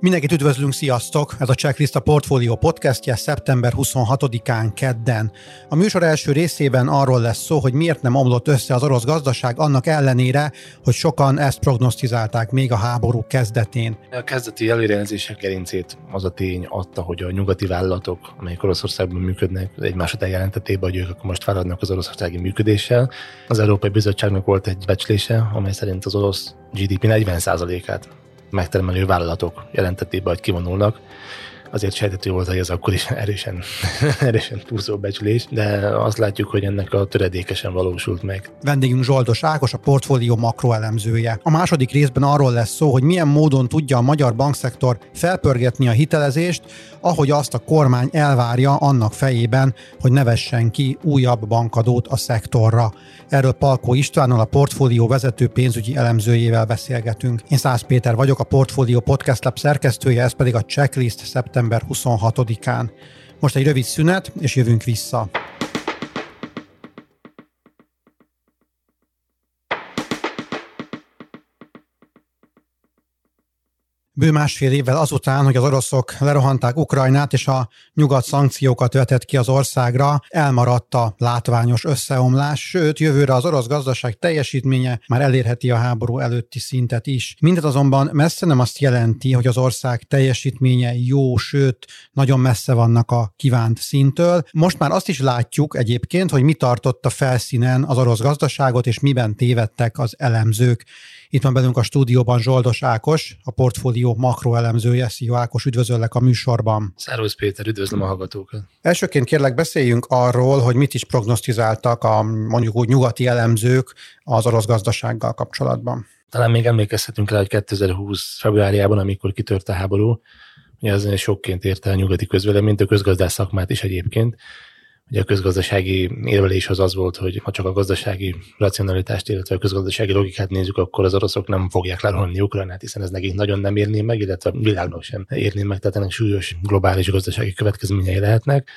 Mindenkit üdvözlünk, sziasztok! Ez a Checklist a Portfolio podcastje szeptember 26-án kedden. A műsor első részében arról lesz szó, hogy miért nem omlott össze az orosz gazdaság annak ellenére, hogy sokan ezt prognosztizálták még a háború kezdetén. A kezdeti előrejelzések gerincét az a tény adta, hogy a nyugati vállalatok, amelyek Oroszországban működnek, egymás után jelentették hogy ők akkor most feladnak az oroszországi működéssel. Az Európai Bizottságnak volt egy becslése, amely szerint az orosz GDP 40%-át megtermelő vállalatok jelentették be, hogy kivonulnak. Azért sejtető volt, hogy ez akkor is erősen, erősen túlzó becsülés, de azt látjuk, hogy ennek a töredékesen valósult meg. Vendégünk Zsoldos Ákos, a portfólió makroelemzője. A második részben arról lesz szó, hogy milyen módon tudja a magyar bankszektor felpörgetni a hitelezést, ahogy azt a kormány elvárja annak fejében, hogy nevessen ki újabb bankadót a szektorra. Erről Palkó Istvánnal, a portfólió vezető pénzügyi elemzőjével beszélgetünk. Én Szász Péter vagyok, a Portfólió Podcast Lab szerkesztője, ez pedig a Checklist szeptember 26-án. Most egy rövid szünet, és jövünk vissza. Bő másfél évvel azután, hogy az oroszok lerohanták Ukrajnát, és a nyugat szankciókat vetett ki az országra, elmaradt a látványos összeomlás, sőt, jövőre az orosz gazdaság teljesítménye már elérheti a háború előtti szintet is. Mindez azonban messze nem azt jelenti, hogy az ország teljesítménye jó, sőt, nagyon messze vannak a kívánt szintől. Most már azt is látjuk egyébként, hogy mi tartott a felszínen az orosz gazdaságot, és miben tévedtek az elemzők. Itt van velünk a stúdióban Zsoldos Ákos, a portfólió makroelemzője. Szia Ákos, üdvözöllek a műsorban. Szervusz Péter, üdvözlöm a hallgatókat. Elsőként kérlek beszéljünk arról, hogy mit is prognosztizáltak a mondjuk úgy nyugati elemzők az orosz gazdasággal kapcsolatban. Talán még emlékezhetünk rá, hogy 2020 februárjában, amikor kitört a háború, ugye az sokként érte a nyugati közvéleményt, a közgazdás szakmát is egyébként, Ugye a közgazdasági érvelés az az volt, hogy ha csak a gazdasági racionalitást, illetve a közgazdasági logikát nézzük, akkor az oroszok nem fogják lerohanni Ukrajnát, hiszen ez nekik nagyon nem érné meg, illetve a világnak sem érné meg, tehát ennek súlyos globális gazdasági következményei lehetnek.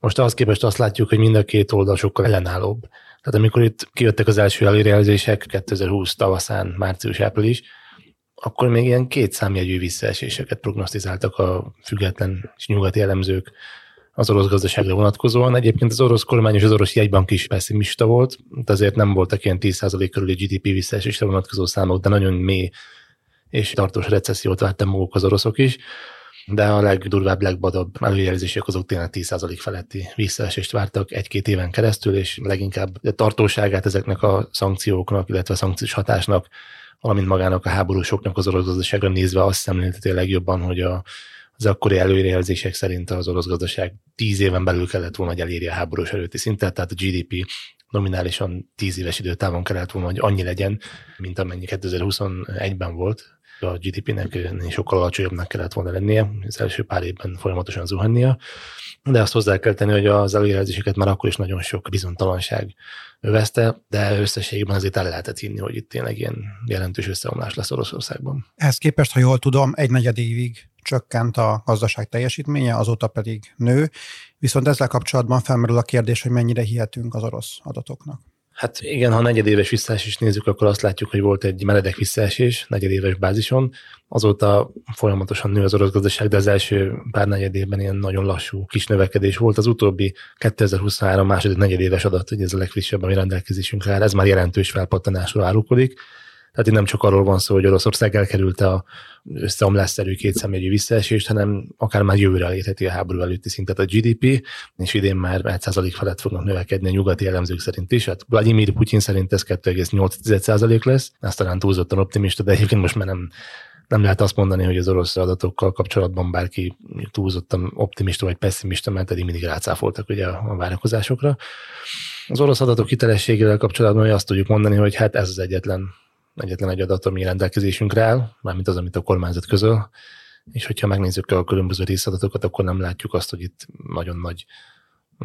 Most ahhoz képest azt látjuk, hogy mind a két oldal sokkal ellenállóbb. Tehát amikor itt kijöttek az első előrejelzések 2020 tavaszán, március-április, akkor még ilyen két számjegyű visszaeséseket prognosztizáltak a független és nyugati elemzők az orosz gazdaságra vonatkozóan. Egyébként az orosz kormány és az orosz jegybank is pessimista volt, de azért nem voltak ilyen 10% körüli GDP visszaesésre vonatkozó számok, de nagyon mély és tartós recessziót láttam maguk az oroszok is. De a legdurvább, legbadabb előjelzések azok tényleg 10% feletti visszaesést vártak egy-két éven keresztül, és leginkább a tartóságát ezeknek a szankcióknak, illetve a szankciós hatásnak, valamint magának a háborúsoknak az orosz gazdaságra nézve azt szemlélteti legjobban, hogy a az akkori előrejelzések szerint az orosz gazdaság tíz éven belül kellett volna, hogy elérje a háborús előtti szintet, tehát a GDP nominálisan tíz éves időtávon kellett volna, hogy annyi legyen, mint amennyi 2021-ben volt. A GDP-nek sokkal alacsonyabbnak kellett volna lennie, az első pár évben folyamatosan zuhannia, de azt hozzá kell tenni, hogy az előjelzéseket már akkor is nagyon sok bizonytalanság övezte, de összességében azért el lehetett hinni, hogy itt tényleg ilyen jelentős összeomlás lesz Oroszországban. Ehhez képest, ha jól tudom, egy negyed évig csökkent a gazdaság teljesítménye, azóta pedig nő. Viszont ezzel kapcsolatban felmerül a kérdés, hogy mennyire hihetünk az orosz adatoknak. Hát igen, ha negyedéves visszaesést nézzük, akkor azt látjuk, hogy volt egy meredek visszaesés negyedéves bázison. Azóta folyamatosan nő az orosz gazdaság, de az első pár negyedében ilyen nagyon lassú kis növekedés volt. Az utóbbi 2023 második negyedéves adat, hogy ez a legfrissebb, ami rendelkezésünkre áll, ez már jelentős felpattanásról árukodik. Tehát itt nem csak arról van szó, hogy Oroszország elkerülte a összeomlásszerű kétszemélyű visszaesést, hanem akár már jövőre elérheti a háború előtti szintet a GDP, és idén már 1% felett fognak növekedni a nyugati elemzők szerint is. Hát Vladimir Putyin szerint ez 2,8% lesz, ez talán túlzottan optimista, de egyébként most már nem, nem lehet azt mondani, hogy az orosz adatokkal kapcsolatban bárki túlzottan optimista vagy pessimista, mert eddig mindig rácáfoltak ugye a várakozásokra. Az orosz adatok hitelességével kapcsolatban azt tudjuk mondani, hogy hát ez az egyetlen egyetlen egy adat, ami rendelkezésünkre áll, mármint az, amit a kormányzat közöl, és hogyha megnézzük a különböző részadatokat, akkor nem látjuk azt, hogy itt nagyon nagy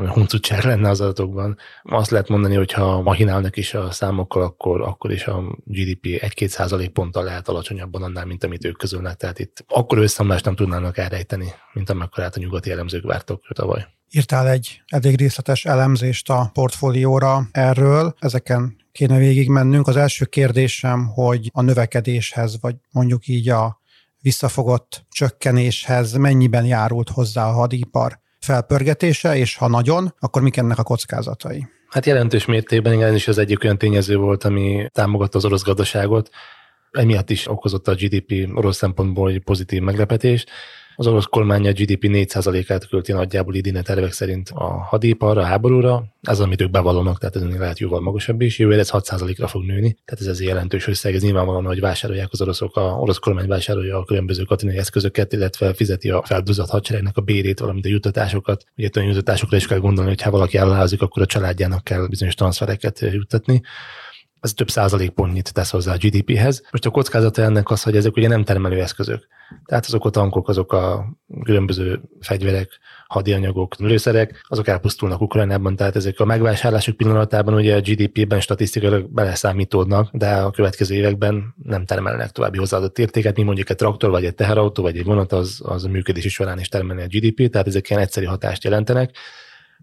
huncutság lenne az adatokban. Azt lehet mondani, hogy ha mahinálnak is a számokkal, akkor, akkor is a GDP 1-2 százalék ponttal lehet alacsonyabban annál, mint amit ők közölnek. Tehát itt akkor összeomlást nem tudnának elrejteni, mint amekkorát a nyugati elemzők vártok tavaly. Írtál egy elég részletes elemzést a portfólióra erről, ezeken kéne végigmennünk. Az első kérdésem, hogy a növekedéshez, vagy mondjuk így a visszafogott csökkenéshez mennyiben járult hozzá a hadipar felpörgetése, és ha nagyon, akkor mik ennek a kockázatai? Hát jelentős mértékben igen, is az egyik olyan tényező volt, ami támogatta az orosz gazdaságot. Emiatt is okozott a GDP orosz szempontból egy pozitív meglepetést. Az orosz kormány a GDP 4%-át költi nagyjából idén tervek szerint a hadiparra, a háborúra. Ez, amit ők bevallonak, tehát ez lehet jóval magasabb is. Jövőre ez 6%-ra fog nőni, tehát ez egy jelentős összeg. Ez nyilvánvalóan, hogy vásárolják az oroszok, a orosz kormány vásárolja a különböző katonai eszközöket, illetve fizeti a feldúzott hadseregnek a bérét, valamint a juttatásokat. Ugye olyan juttatásokra is kell gondolni, hogy ha valaki ellázik, akkor a családjának kell bizonyos transfereket juttatni ez több százalékpontnyit tesz hozzá a GDP-hez. Most a kockázata ennek az, hogy ezek ugye nem termelő eszközök. Tehát azok a tankok, azok a különböző fegyverek, hadianyagok, lőszerek, azok elpusztulnak Ukrajnában, tehát ezek a megvásárlások pillanatában ugye a GDP-ben statisztikailag beleszámítódnak, de a következő években nem termelnek további hozzáadott értéket, mi mondjuk egy traktor, vagy egy teherautó, vagy egy vonat, az, az a működési során is termelni a GDP, tehát ezek ilyen egyszerű hatást jelentenek.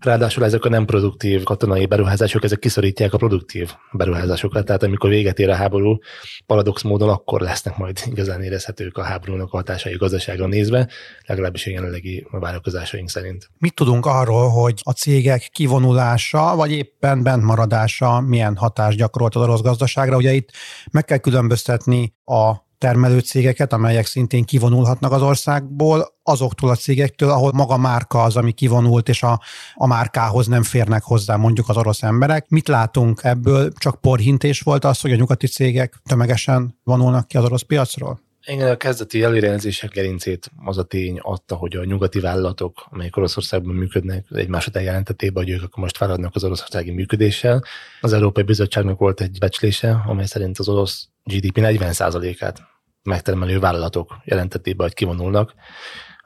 Ráadásul ezek a nem produktív katonai beruházások, ezek kiszorítják a produktív beruházásokat. Tehát amikor véget ér a háború, paradox módon akkor lesznek majd igazán érezhetők a háborúnak a hatásai gazdaságra nézve, legalábbis a jelenlegi várakozásaink szerint. Mit tudunk arról, hogy a cégek kivonulása, vagy éppen bentmaradása milyen hatást gyakorolt az orosz gazdaságra? Ugye itt meg kell különböztetni a termelő cégeket, amelyek szintén kivonulhatnak az országból, azoktól a cégektől, ahol maga márka az, ami kivonult, és a, a márkához nem férnek hozzá mondjuk az orosz emberek. Mit látunk ebből? Csak porhintés volt az, hogy a nyugati cégek tömegesen vonulnak ki az orosz piacról? Igen, a kezdeti előrejelzések gerincét az a tény adta, hogy a nyugati vállalatok, amelyek Oroszországban működnek, egymás után jelentették be, hogy ők akkor most feladnak az oroszországi működéssel. Az Európai Bizottságnak volt egy becslése, amely szerint az orosz GDP 40%-át megtermelő vállalatok jelentették be, hogy kivonulnak.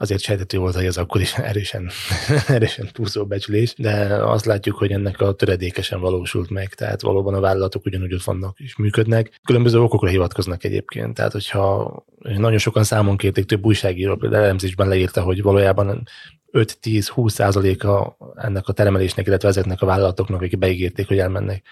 Azért sejtető volt, hogy ez akkor is erősen, erősen túlzó becslés, de azt látjuk, hogy ennek a töredékesen valósult meg, tehát valóban a vállalatok ugyanúgy ott vannak és működnek. Különböző okokra hivatkoznak egyébként, tehát hogyha nagyon sokan számon kérték, több újságíró például elemzésben leírta, hogy valójában 5-10-20 százaléka ennek a termelésnek, illetve ezeknek a vállalatoknak, akik beígérték, hogy elmennek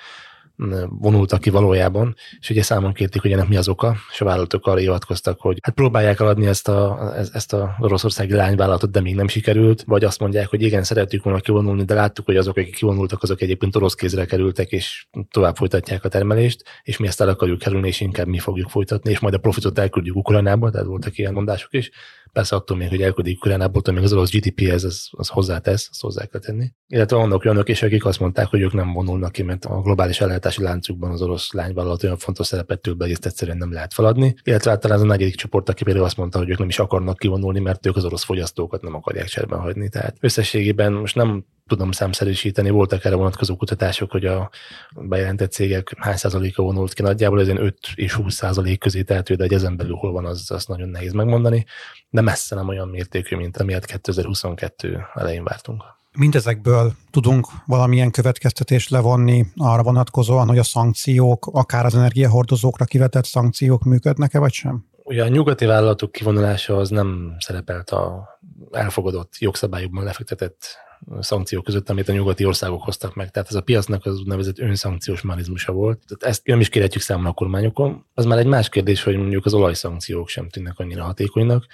vonultak ki valójában, és ugye számon kérték, hogy ennek mi az oka, és a vállalatok arra hivatkoztak, hogy hát próbálják eladni ezt a, ezt a oroszországi lányvállalatot, de még nem sikerült, vagy azt mondják, hogy igen, szerettük volna kivonulni, de láttuk, hogy azok, akik kivonultak, azok egyébként orosz kézre kerültek, és tovább folytatják a termelést, és mi ezt el akarjuk kerülni, és inkább mi fogjuk folytatni, és majd a profitot elküldjük Ukrajnába, tehát voltak ilyen mondások is. Persze attól még, hogy elküldik Ukrajnából, attól még az orosz GDP-hez az, az hozzátesz, azt hozzá kell tenni. Illetve vannak olyanok is, akik azt mondták, hogy ők nem vonulnak ki, mert a globális ellátási láncukban az orosz lányvállalat olyan fontos szerepet tölt be, hogy ezt egyszerűen nem lehet feladni. Illetve általán az a negyedik csoport, aki például azt mondta, hogy ők nem is akarnak kivonulni, mert ők az orosz fogyasztókat nem akarják cserben hagyni. Tehát összességében most nem tudom számszerűsíteni, voltak erre vonatkozó kutatások, hogy a bejelentett cégek hány százaléka vonult ki, nagyjából ez 5 és 20 százalék közé tehető, de egy ezen belül hol van, az, az nagyon nehéz megmondani, de messze nem olyan mértékű, mint amilyet 2022 elején vártunk. Mindezekből tudunk valamilyen következtetést levonni arra vonatkozóan, hogy a szankciók, akár az energiahordozókra kivetett szankciók működnek-e, vagy sem? Ugye a nyugati vállalatok kivonulása az nem szerepelt a elfogadott jogszabályokban lefektetett szankciók között, amit a nyugati országok hoztak meg. Tehát ez a piacnak az úgynevezett önszankciós mechanizmusa volt. Tehát ezt nem is kérhetjük számon a kormányokon. Az már egy más kérdés, hogy mondjuk az olajszankciók sem tűnnek annyira hatékonynak.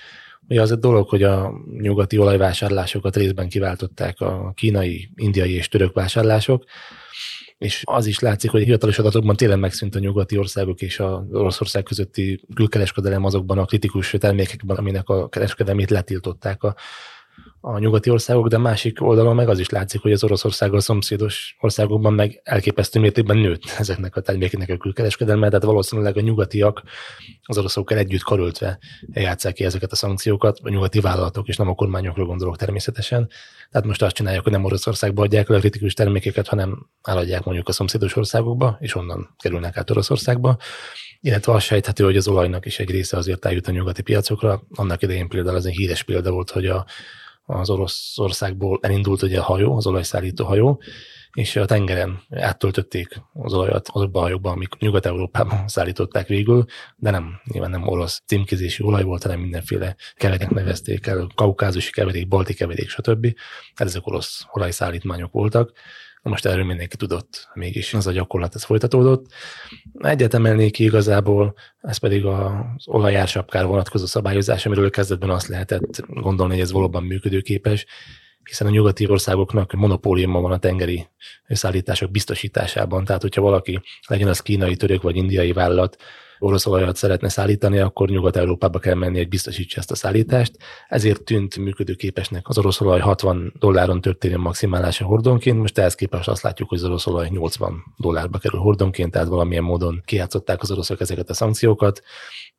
Ugye az egy dolog, hogy a nyugati olajvásárlásokat részben kiváltották a kínai, indiai és török vásárlások, és az is látszik, hogy a hivatalos adatokban tényleg megszűnt a nyugati országok és az Oroszország közötti külkereskedelem azokban a kritikus termékekben, aminek a kereskedelmét letiltották a a nyugati országok, de másik oldalon meg az is látszik, hogy az Oroszországgal szomszédos országokban meg elképesztő mértékben nőtt ezeknek a termékeknek a külkereskedelme, tehát valószínűleg a nyugatiak az oroszokkal együtt karöltve játszák ki ezeket a szankciókat, a nyugati vállalatok, és nem a kormányokról gondolok természetesen. Tehát most azt csinálják, hogy nem Oroszországba adják el a kritikus termékeket, hanem eladják mondjuk a szomszédos országokba, és onnan kerülnek át Oroszországba. Illetve azt sejthető, hogy az olajnak is egy része azért eljut a nyugati piacokra. Annak idején például az egy híres példa volt, hogy a az Oroszországból elindult ugye a hajó, az olajszállító hajó, és a tengeren áttöltötték az olajat azokba a hajókba, amik Nyugat-Európában szállították végül, de nem, nyilván nem orosz címkézési olaj volt, hanem mindenféle keverék nevezték el, kaukázusi keverék, balti keverék, stb. Hát ezek orosz olajszállítmányok voltak. Most erről mindenki tudott, mégis az a gyakorlat, ez folytatódott. Egyet emelnék ki igazából, ez pedig az olajársapkára vonatkozó szabályozás, amiről kezdetben azt lehetett gondolni, hogy ez valóban működőképes, hiszen a nyugati országoknak monopóliuma van a tengeri szállítások biztosításában. Tehát, hogyha valaki, legyen az kínai, török vagy indiai vállalat, orosz olajat szeretne szállítani, akkor Nyugat-Európába kell menni, hogy biztosítsa ezt a szállítást. Ezért tűnt működőképesnek az orosz olaj 60 dolláron történő maximálása hordonként, most ehhez képest azt látjuk, hogy az orosz olaj 80 dollárba kerül hordonként, tehát valamilyen módon kiátszották az oroszok ezeket a szankciókat,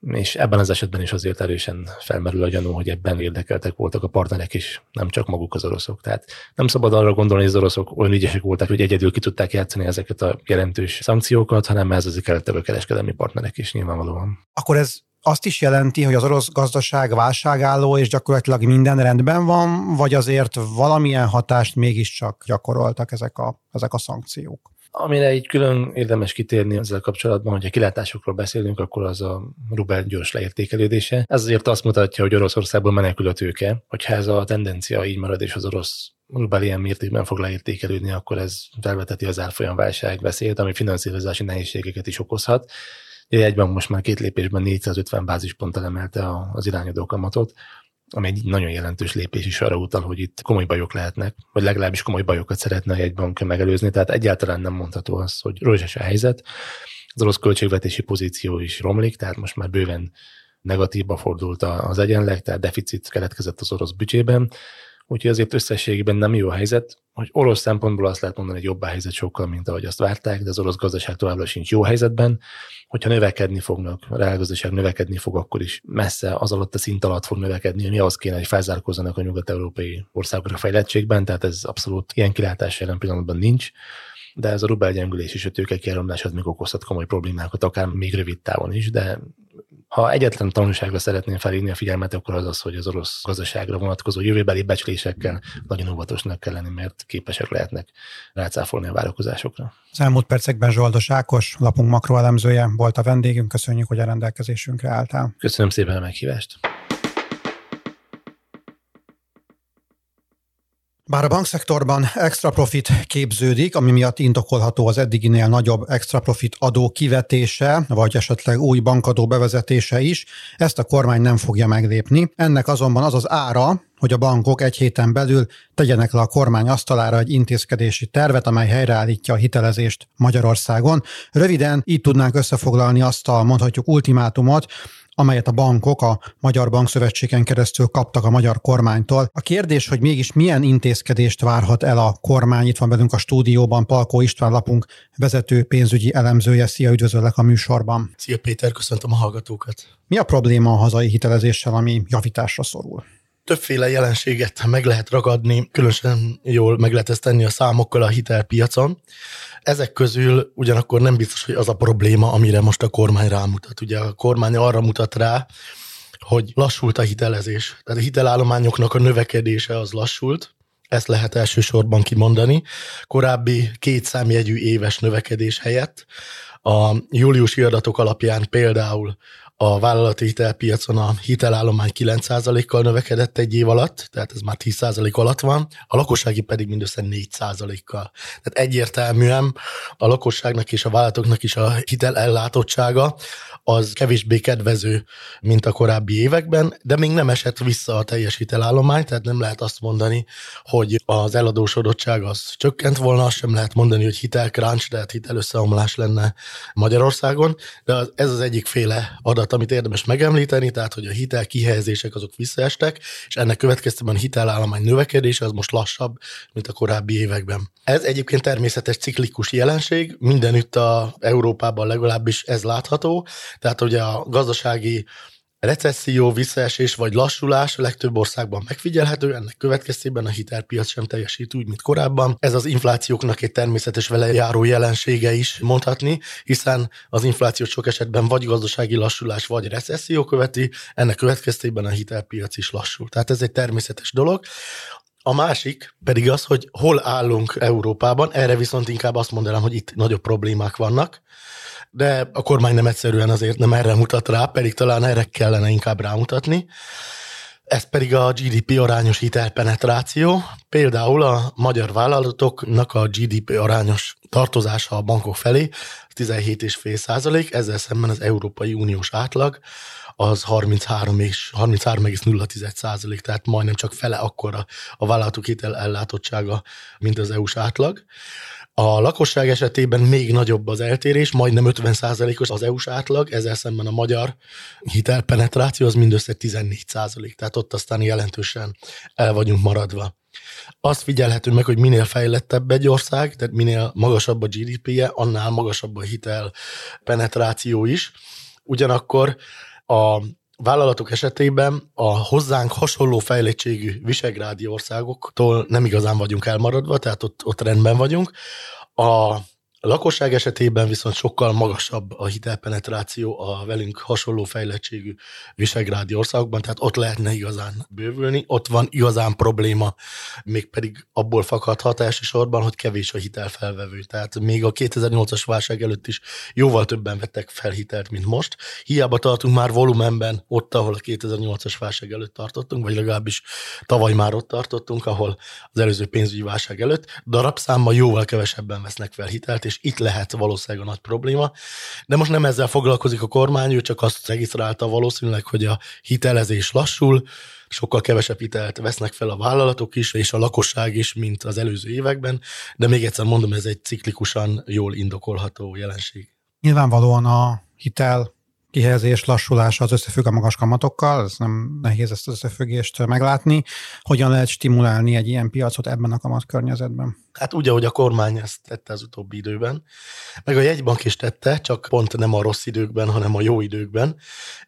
és ebben az esetben is azért erősen felmerül a gyanú, hogy ebben érdekeltek voltak a partnerek is, nem csak maguk az oroszok. Tehát nem szabad arra gondolni, hogy az oroszok olyan ügyesek voltak, hogy egyedül ki tudták játszani ezeket a jelentős szankciókat, hanem ez az a kereskedelmi partnerek is nyilvánvalóan. Akkor ez azt is jelenti, hogy az orosz gazdaság válságálló, és gyakorlatilag minden rendben van, vagy azért valamilyen hatást mégiscsak gyakoroltak ezek a, ezek a szankciók? Amire egy külön érdemes kitérni ezzel kapcsolatban, hogyha kilátásokról beszélünk, akkor az a rubel gyors leértékelődése. Ez azért azt mutatja, hogy Oroszországból menekül a tőke. Hogyha ez a tendencia így marad, és az orosz rubel ilyen mértékben fog leértékelődni, akkor ez felveteti az árfolyamválság veszélyét, ami finanszírozási nehézségeket is okozhat. Egyben most már két lépésben 450 bázisponttal emelte az irányadó kamatot, ami egy nagyon jelentős lépés is arra utal, hogy itt komoly bajok lehetnek, vagy legalábbis komoly bajokat szeretne egy bank megelőzni, tehát egyáltalán nem mondható az, hogy rózsás a helyzet. Az orosz költségvetési pozíció is romlik, tehát most már bőven negatívba fordult az egyenleg, tehát deficit keletkezett az orosz bücsében, úgyhogy azért összességében nem jó a helyzet. Hogy orosz szempontból azt lehet mondani, hogy jobb a helyzet sokkal, mint ahogy azt várták, de az orosz gazdaság továbbra sincs jó helyzetben. Hogyha növekedni fognak, a reálgazdaság növekedni fog, akkor is messze az alatt a szint alatt fog növekedni, ami az kéne, hogy felzárkozzanak a nyugat-európai országok a fejlettségben, tehát ez abszolút ilyen kilátás jelen pillanatban nincs de ez a rubel gyengülés és a tőke kiáramlás az még okozhat komoly problémákat, akár még rövid távon is, de ha egyetlen tanulságra szeretném felhívni a figyelmet, akkor az az, hogy az orosz gazdaságra vonatkozó jövőbeli becslésekkel nagyon óvatosnak kell lenni, mert képesek lehetnek rácáfolni a várakozásokra. Az elmúlt percekben Zsoldos Ákos, lapunk makroelemzője volt a vendégünk. Köszönjük, hogy a rendelkezésünkre álltál. Köszönöm szépen a meghívást. Bár a bankszektorban extra profit képződik, ami miatt indokolható az eddiginél nagyobb extra profit adó kivetése, vagy esetleg új bankadó bevezetése is, ezt a kormány nem fogja meglépni. Ennek azonban az az ára, hogy a bankok egy héten belül tegyenek le a kormány asztalára egy intézkedési tervet, amely helyreállítja a hitelezést Magyarországon. Röviden így tudnánk összefoglalni azt a mondhatjuk ultimátumot, amelyet a bankok a Magyar Bankszövetségen keresztül kaptak a magyar kormánytól. A kérdés, hogy mégis milyen intézkedést várhat el a kormány, itt van velünk a stúdióban Palkó István lapunk vezető pénzügyi elemzője. Szia, üdvözöllek a műsorban. Szia Péter, köszöntöm a hallgatókat. Mi a probléma a hazai hitelezéssel, ami javításra szorul? Többféle jelenséget meg lehet ragadni, különösen jól meg lehet ezt tenni a számokkal a hitelpiacon. Ezek közül ugyanakkor nem biztos, hogy az a probléma, amire most a kormány rámutat. Ugye a kormány arra mutat rá, hogy lassult a hitelezés. Tehát a hitelállományoknak a növekedése az lassult, ezt lehet elsősorban kimondani. Korábbi két számjegyű éves növekedés helyett a júliusi adatok alapján például a vállalati hitelpiacon a hitelállomány 9%-kal növekedett egy év alatt, tehát ez már 10% alatt van, a lakossági pedig mindössze 4%-kal. Tehát egyértelműen a lakosságnak és a vállalatoknak is a hitel ellátottsága az kevésbé kedvező, mint a korábbi években, de még nem esett vissza a teljes hitelállomány, tehát nem lehet azt mondani, hogy az eladósodottság az csökkent volna, azt sem lehet mondani, hogy hitelkráncs, tehát hitelösszeomlás lenne Magyarországon, de ez az egyik féle adat, amit érdemes megemlíteni, tehát hogy a hitel kihelyezések azok visszaestek, és ennek következtében a hitelállomány növekedése az most lassabb, mint a korábbi években. Ez egyébként természetes ciklikus jelenség, mindenütt a Európában legalábbis ez látható, tehát ugye a gazdasági recesszió, visszaesés vagy lassulás a legtöbb országban megfigyelhető, ennek következtében a hitelpiac sem teljesít úgy, mint korábban. Ez az inflációknak egy természetes vele járó jelensége is mondhatni, hiszen az infláció sok esetben vagy gazdasági lassulás, vagy recesszió követi, ennek következtében a hitelpiac is lassul. Tehát ez egy természetes dolog. A másik pedig az, hogy hol állunk Európában, erre viszont inkább azt mondanám, hogy itt nagyobb problémák vannak, de a kormány nem egyszerűen azért nem erre mutat rá, pedig talán erre kellene inkább rámutatni. Ez pedig a GDP arányos hitelpenetráció. Például a magyar vállalatoknak a GDP arányos tartozása a bankok felé 17,5 százalék, ezzel szemben az Európai Uniós átlag az 33 és 33,0 százalék, tehát majdnem csak fele akkora a vállalatok hitel ellátottsága, mint az EU-s átlag. A lakosság esetében még nagyobb az eltérés, majdnem 50%-os az EU-s átlag, ezzel szemben a magyar hitelpenetráció az mindössze 14%, tehát ott aztán jelentősen el vagyunk maradva. Azt figyelhető meg, hogy minél fejlettebb egy ország, tehát minél magasabb a GDP-je, annál magasabb a hitel penetráció is. Ugyanakkor a vállalatok esetében a hozzánk hasonló fejlettségű visegrádi országoktól nem igazán vagyunk elmaradva, tehát ott, ott rendben vagyunk. A a lakosság esetében viszont sokkal magasabb a hitelpenetráció a velünk hasonló fejlettségű visegrádi országokban, tehát ott lehetne igazán bővülni, ott van igazán probléma, mégpedig abból fakadhat elsősorban, hogy kevés a hitelfelvevő. Tehát még a 2008-as válság előtt is jóval többen vettek fel hitelt, mint most. Hiába tartunk már volumenben ott, ahol a 2008-as válság előtt tartottunk, vagy legalábbis tavaly már ott tartottunk, ahol az előző pénzügyi válság előtt, darabszámmal jóval kevesebben vesznek fel hitelt, és itt lehet valószínűleg a nagy probléma. De most nem ezzel foglalkozik a kormány, ő csak azt regisztrálta valószínűleg, hogy a hitelezés lassul, sokkal kevesebb hitelt vesznek fel a vállalatok is, és a lakosság is, mint az előző években, de még egyszer mondom, ez egy ciklikusan jól indokolható jelenség. Nyilvánvalóan a hitel kihelyezés lassulása az összefügg a magas kamatokkal, ez nem nehéz ezt az összefüggést meglátni. Hogyan lehet stimulálni egy ilyen piacot ebben a kamatkörnyezetben? Hát úgy, ahogy a kormány ezt tette az utóbbi időben, meg a jegybank is tette, csak pont nem a rossz időkben, hanem a jó időkben.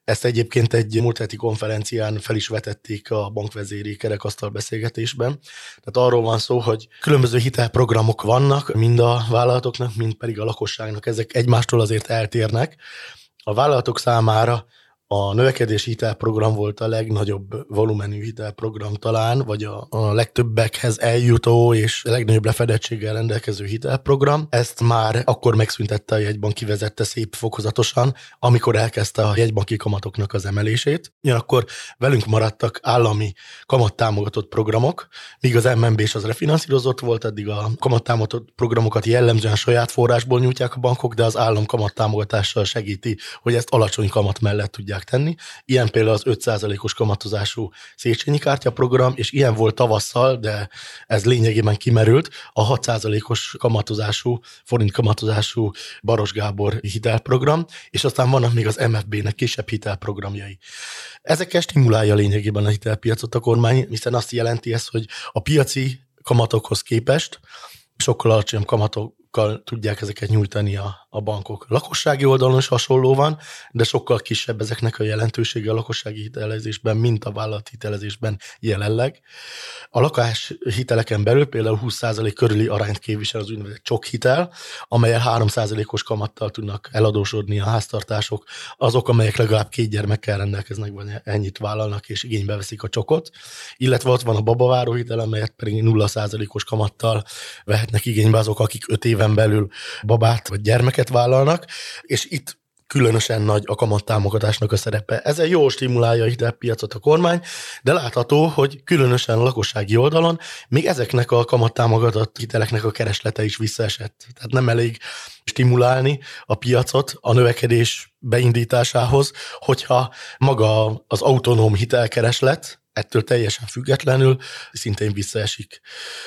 Ezt egyébként egy múlt heti konferencián fel is vetették a bankvezéri kerekasztal beszélgetésben. Tehát arról van szó, hogy különböző hitelprogramok vannak, mind a vállalatoknak, mind pedig a lakosságnak. Ezek egymástól azért eltérnek a vállalatok számára a növekedési hitelprogram volt a legnagyobb volumenű hitelprogram talán, vagy a, a legtöbbekhez eljutó és a legnagyobb lefedettséggel rendelkező hitelprogram. Ezt már akkor megszüntette a jegybank, kivezette szép fokozatosan, amikor elkezdte a jegybanki kamatoknak az emelését. Ugyanakkor velünk maradtak állami kamattámogatott programok, míg az MNB is az refinanszírozott volt, eddig a kamattámogatott programokat jellemzően saját forrásból nyújtják a bankok, de az állam kamattámogatással segíti, hogy ezt alacsony kamat mellett tudják tenni. Ilyen például az 5%-os kamatozású Széchenyi kártya program, és ilyen volt tavasszal, de ez lényegében kimerült, a 6%-os kamatozású, forint kamatozású Baros Gábor hitelprogram, és aztán vannak még az MFB-nek kisebb hitelprogramjai. Ezekkel stimulálja lényegében a hitelpiacot a kormány, hiszen azt jelenti ez, hogy a piaci kamatokhoz képest sokkal alacsonyabb kamatok tudják ezeket nyújtani a, a bankok. Lakossági oldalon is hasonló van, de sokkal kisebb ezeknek a jelentősége a lakossági hitelezésben, mint a vállalati hitelezésben jelenleg. A lakás hiteleken belül például 20% körüli arányt képvisel az úgynevezett csok hitel, amelyel 3%-os kamattal tudnak eladósodni a háztartások, azok, amelyek legalább két gyermekkel rendelkeznek, vagy ennyit vállalnak és igénybe veszik a csokot. Illetve ott van a babaváró hitel, amelyet pedig 0%-os kamattal vehetnek igénybe azok, akik 5 éven belül babát vagy gyermeket vállalnak, és itt különösen nagy a kamattámogatásnak a szerepe. Ezzel jól stimulálja a hitelpiacot a kormány, de látható, hogy különösen a lakossági oldalon még ezeknek a kamattámogatott hiteleknek a kereslete is visszaesett. Tehát nem elég stimulálni a piacot a növekedés beindításához, hogyha maga az autonóm hitelkereslet, ettől teljesen függetlenül szintén visszaesik.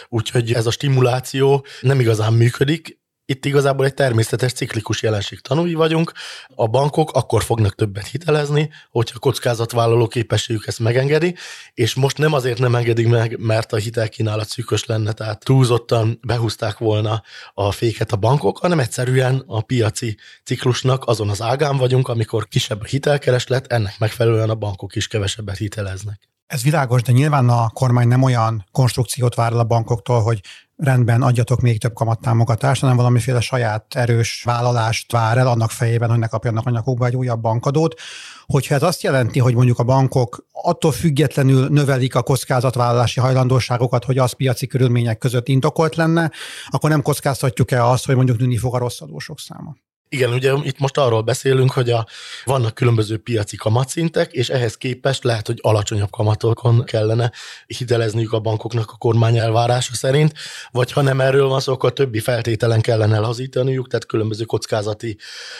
Úgyhogy ez a stimuláció nem igazán működik, Itt igazából egy természetes ciklikus jelenség tanúi vagyunk. A bankok akkor fognak többet hitelezni, hogyha a kockázatvállaló képességük ezt megengedi, és most nem azért nem engedik meg, mert a hitelkínálat szűkös lenne, tehát túlzottan behúzták volna a féket a bankok, hanem egyszerűen a piaci ciklusnak azon az ágán vagyunk, amikor kisebb a hitelkereslet, ennek megfelelően a bankok is kevesebbet hiteleznek. Ez világos, de nyilván a kormány nem olyan konstrukciót vár a bankoktól, hogy rendben adjatok még több kamattámogatást, hanem valamiféle saját erős vállalást vár el annak fejében, hogy ne kapjanak a nyakukba egy újabb bankadót. Hogyha ez azt jelenti, hogy mondjuk a bankok attól függetlenül növelik a kockázatvállalási hajlandóságokat, hogy az piaci körülmények között indokolt lenne, akkor nem kockáztatjuk-e azt, hogy mondjuk nőni fog a rossz adósok száma? Igen, ugye itt most arról beszélünk, hogy a, vannak különböző piaci kamatszintek, és ehhez képest lehet, hogy alacsonyabb kamatokon kellene hitelezniük a bankoknak a kormány elvárása szerint, vagy ha nem erről van szó, akkor többi feltételen kellene lazítaniuk, tehát különböző kockázati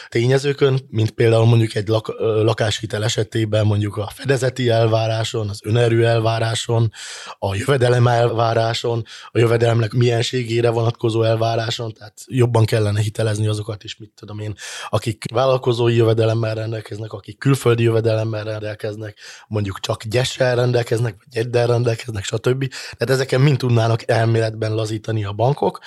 tényezőkön, mint például mondjuk egy lak, lakáshitel esetében mondjuk a fedezeti elváráson, az önerő elváráson, a jövedelem elváráson, a jövedelemnek mienségére vonatkozó elváráson, tehát jobban kellene hitelezni azokat is, mit tudom tudom én, akik vállalkozói jövedelemmel rendelkeznek, akik külföldi jövedelemmel rendelkeznek, mondjuk csak gyessel rendelkeznek, vagy gyeddel rendelkeznek, stb. Tehát ezeken mind tudnának elméletben lazítani a bankok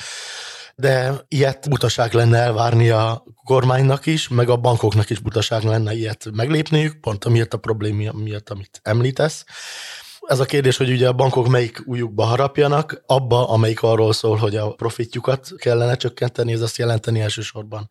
de ilyet butaság lenne elvárni a kormánynak is, meg a bankoknak is butaság lenne ilyet meglépniük, pont amiatt a probléma miatt, amit említesz ez a kérdés, hogy ugye a bankok melyik újukba harapjanak, abba, amelyik arról szól, hogy a profitjukat kellene csökkenteni, ez azt jelenteni elsősorban,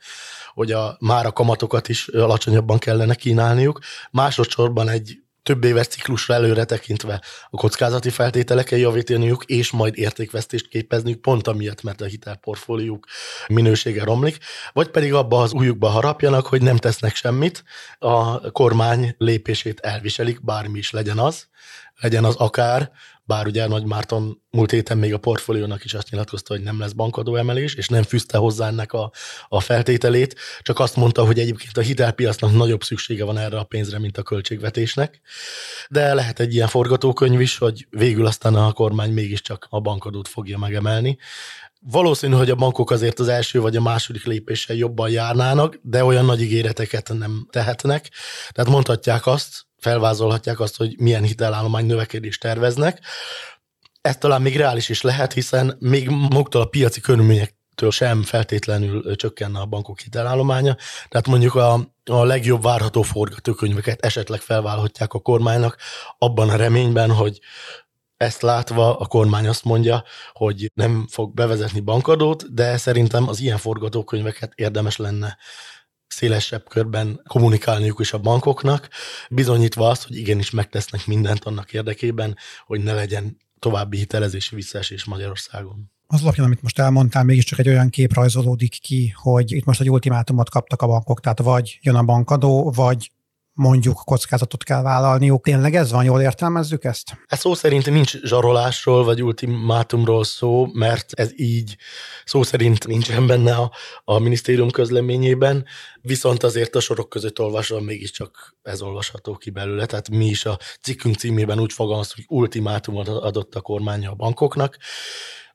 hogy a már a kamatokat is alacsonyabban kellene kínálniuk. Másodszorban egy több éves ciklusra előre tekintve a kockázati feltételeken javítaniuk, és majd értékvesztést képezniük, pont amiatt, mert a hitelportfóliók minősége romlik, vagy pedig abba az újukba harapjanak, hogy nem tesznek semmit, a kormány lépését elviselik, bármi is legyen az, legyen az akár, bár ugye Nagy Márton múlt héten még a portfóliónak is azt nyilatkozta, hogy nem lesz bankadó emelés, és nem fűzte hozzá ennek a, a feltételét, csak azt mondta, hogy egyébként a hitelpiacnak nagyobb szüksége van erre a pénzre, mint a költségvetésnek. De lehet egy ilyen forgatókönyv is, hogy végül aztán a kormány mégiscsak a bankadót fogja megemelni. Valószínű, hogy a bankok azért az első vagy a második lépéssel jobban járnának, de olyan nagy ígéreteket nem tehetnek. Tehát mondhatják azt, felvázolhatják azt, hogy milyen hitelállomány növekedést terveznek. Ez talán még reális is lehet, hiszen még maguktól a piaci körülményektől sem feltétlenül csökkenne a bankok hitelállománya. Tehát mondjuk a, a legjobb várható forgatókönyveket esetleg felvállalhatják a kormánynak abban a reményben, hogy ezt látva a kormány azt mondja, hogy nem fog bevezetni bankadót, de szerintem az ilyen forgatókönyveket érdemes lenne szélesebb körben kommunikálniuk is a bankoknak, bizonyítva azt, hogy igenis megtesznek mindent annak érdekében, hogy ne legyen további hitelezési visszaesés Magyarországon. Az alapján, amit most elmondtál, mégiscsak egy olyan kép rajzolódik ki, hogy itt most egy ultimátumot kaptak a bankok, tehát vagy jön a bankadó, vagy mondjuk kockázatot kell vállalniuk. Tényleg ez van, jól értelmezzük ezt? Ez szó szerint nincs zsarolásról vagy ultimátumról szó, mert ez így szó szerint nincsen benne a, a minisztérium közleményében, viszont azért a sorok között olvasva mégiscsak ez olvasható ki belőle, tehát mi is a cikkünk címében úgy fogalmaztuk, hogy ultimátumot adott a kormánya a bankoknak,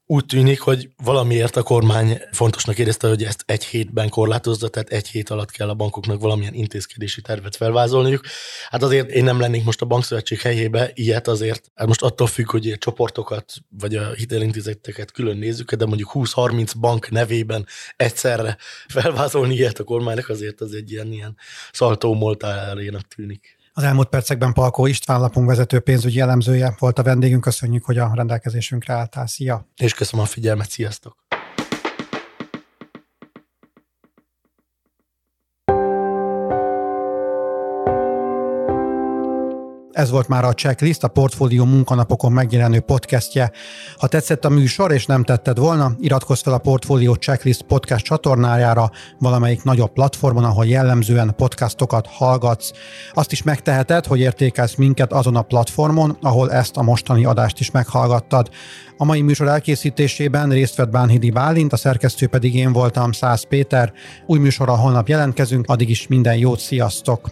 úgy tűnik, hogy valamiért a kormány fontosnak érezte, hogy ezt egy hétben korlátozza, tehát egy hét alatt kell a bankoknak valamilyen intézkedési tervet felvázolniuk. Hát azért én nem lennék most a bankszövetség helyébe, ilyet azért, hát most attól függ, hogy a csoportokat vagy a hitelintézeteket külön nézzük, de mondjuk 20-30 bank nevében egyszerre felvázolni ilyet a kormánynak, azért az egy ilyen, ilyen szaltó moltájának tűnik. Az elmúlt percekben Palkó István lapunk vezető pénzügyi elemzője volt a vendégünk. Köszönjük, hogy a rendelkezésünkre álltál. Szia! És köszönöm a figyelmet. Sziasztok! Ez volt már a checklist, a Portfólió munkanapokon megjelenő podcastje. Ha tetszett a műsor, és nem tetted volna, iratkozz fel a Portfólió Checklist podcast csatornájára, valamelyik nagyobb platformon, ahol jellemzően podcastokat hallgatsz. Azt is megteheted, hogy értékelsz minket azon a platformon, ahol ezt a mostani adást is meghallgattad. A mai műsor elkészítésében részt vett Bánhidi Bálint, a szerkesztő pedig én voltam, Szász Péter. Új műsorral holnap jelentkezünk, addig is minden jót, sziasztok!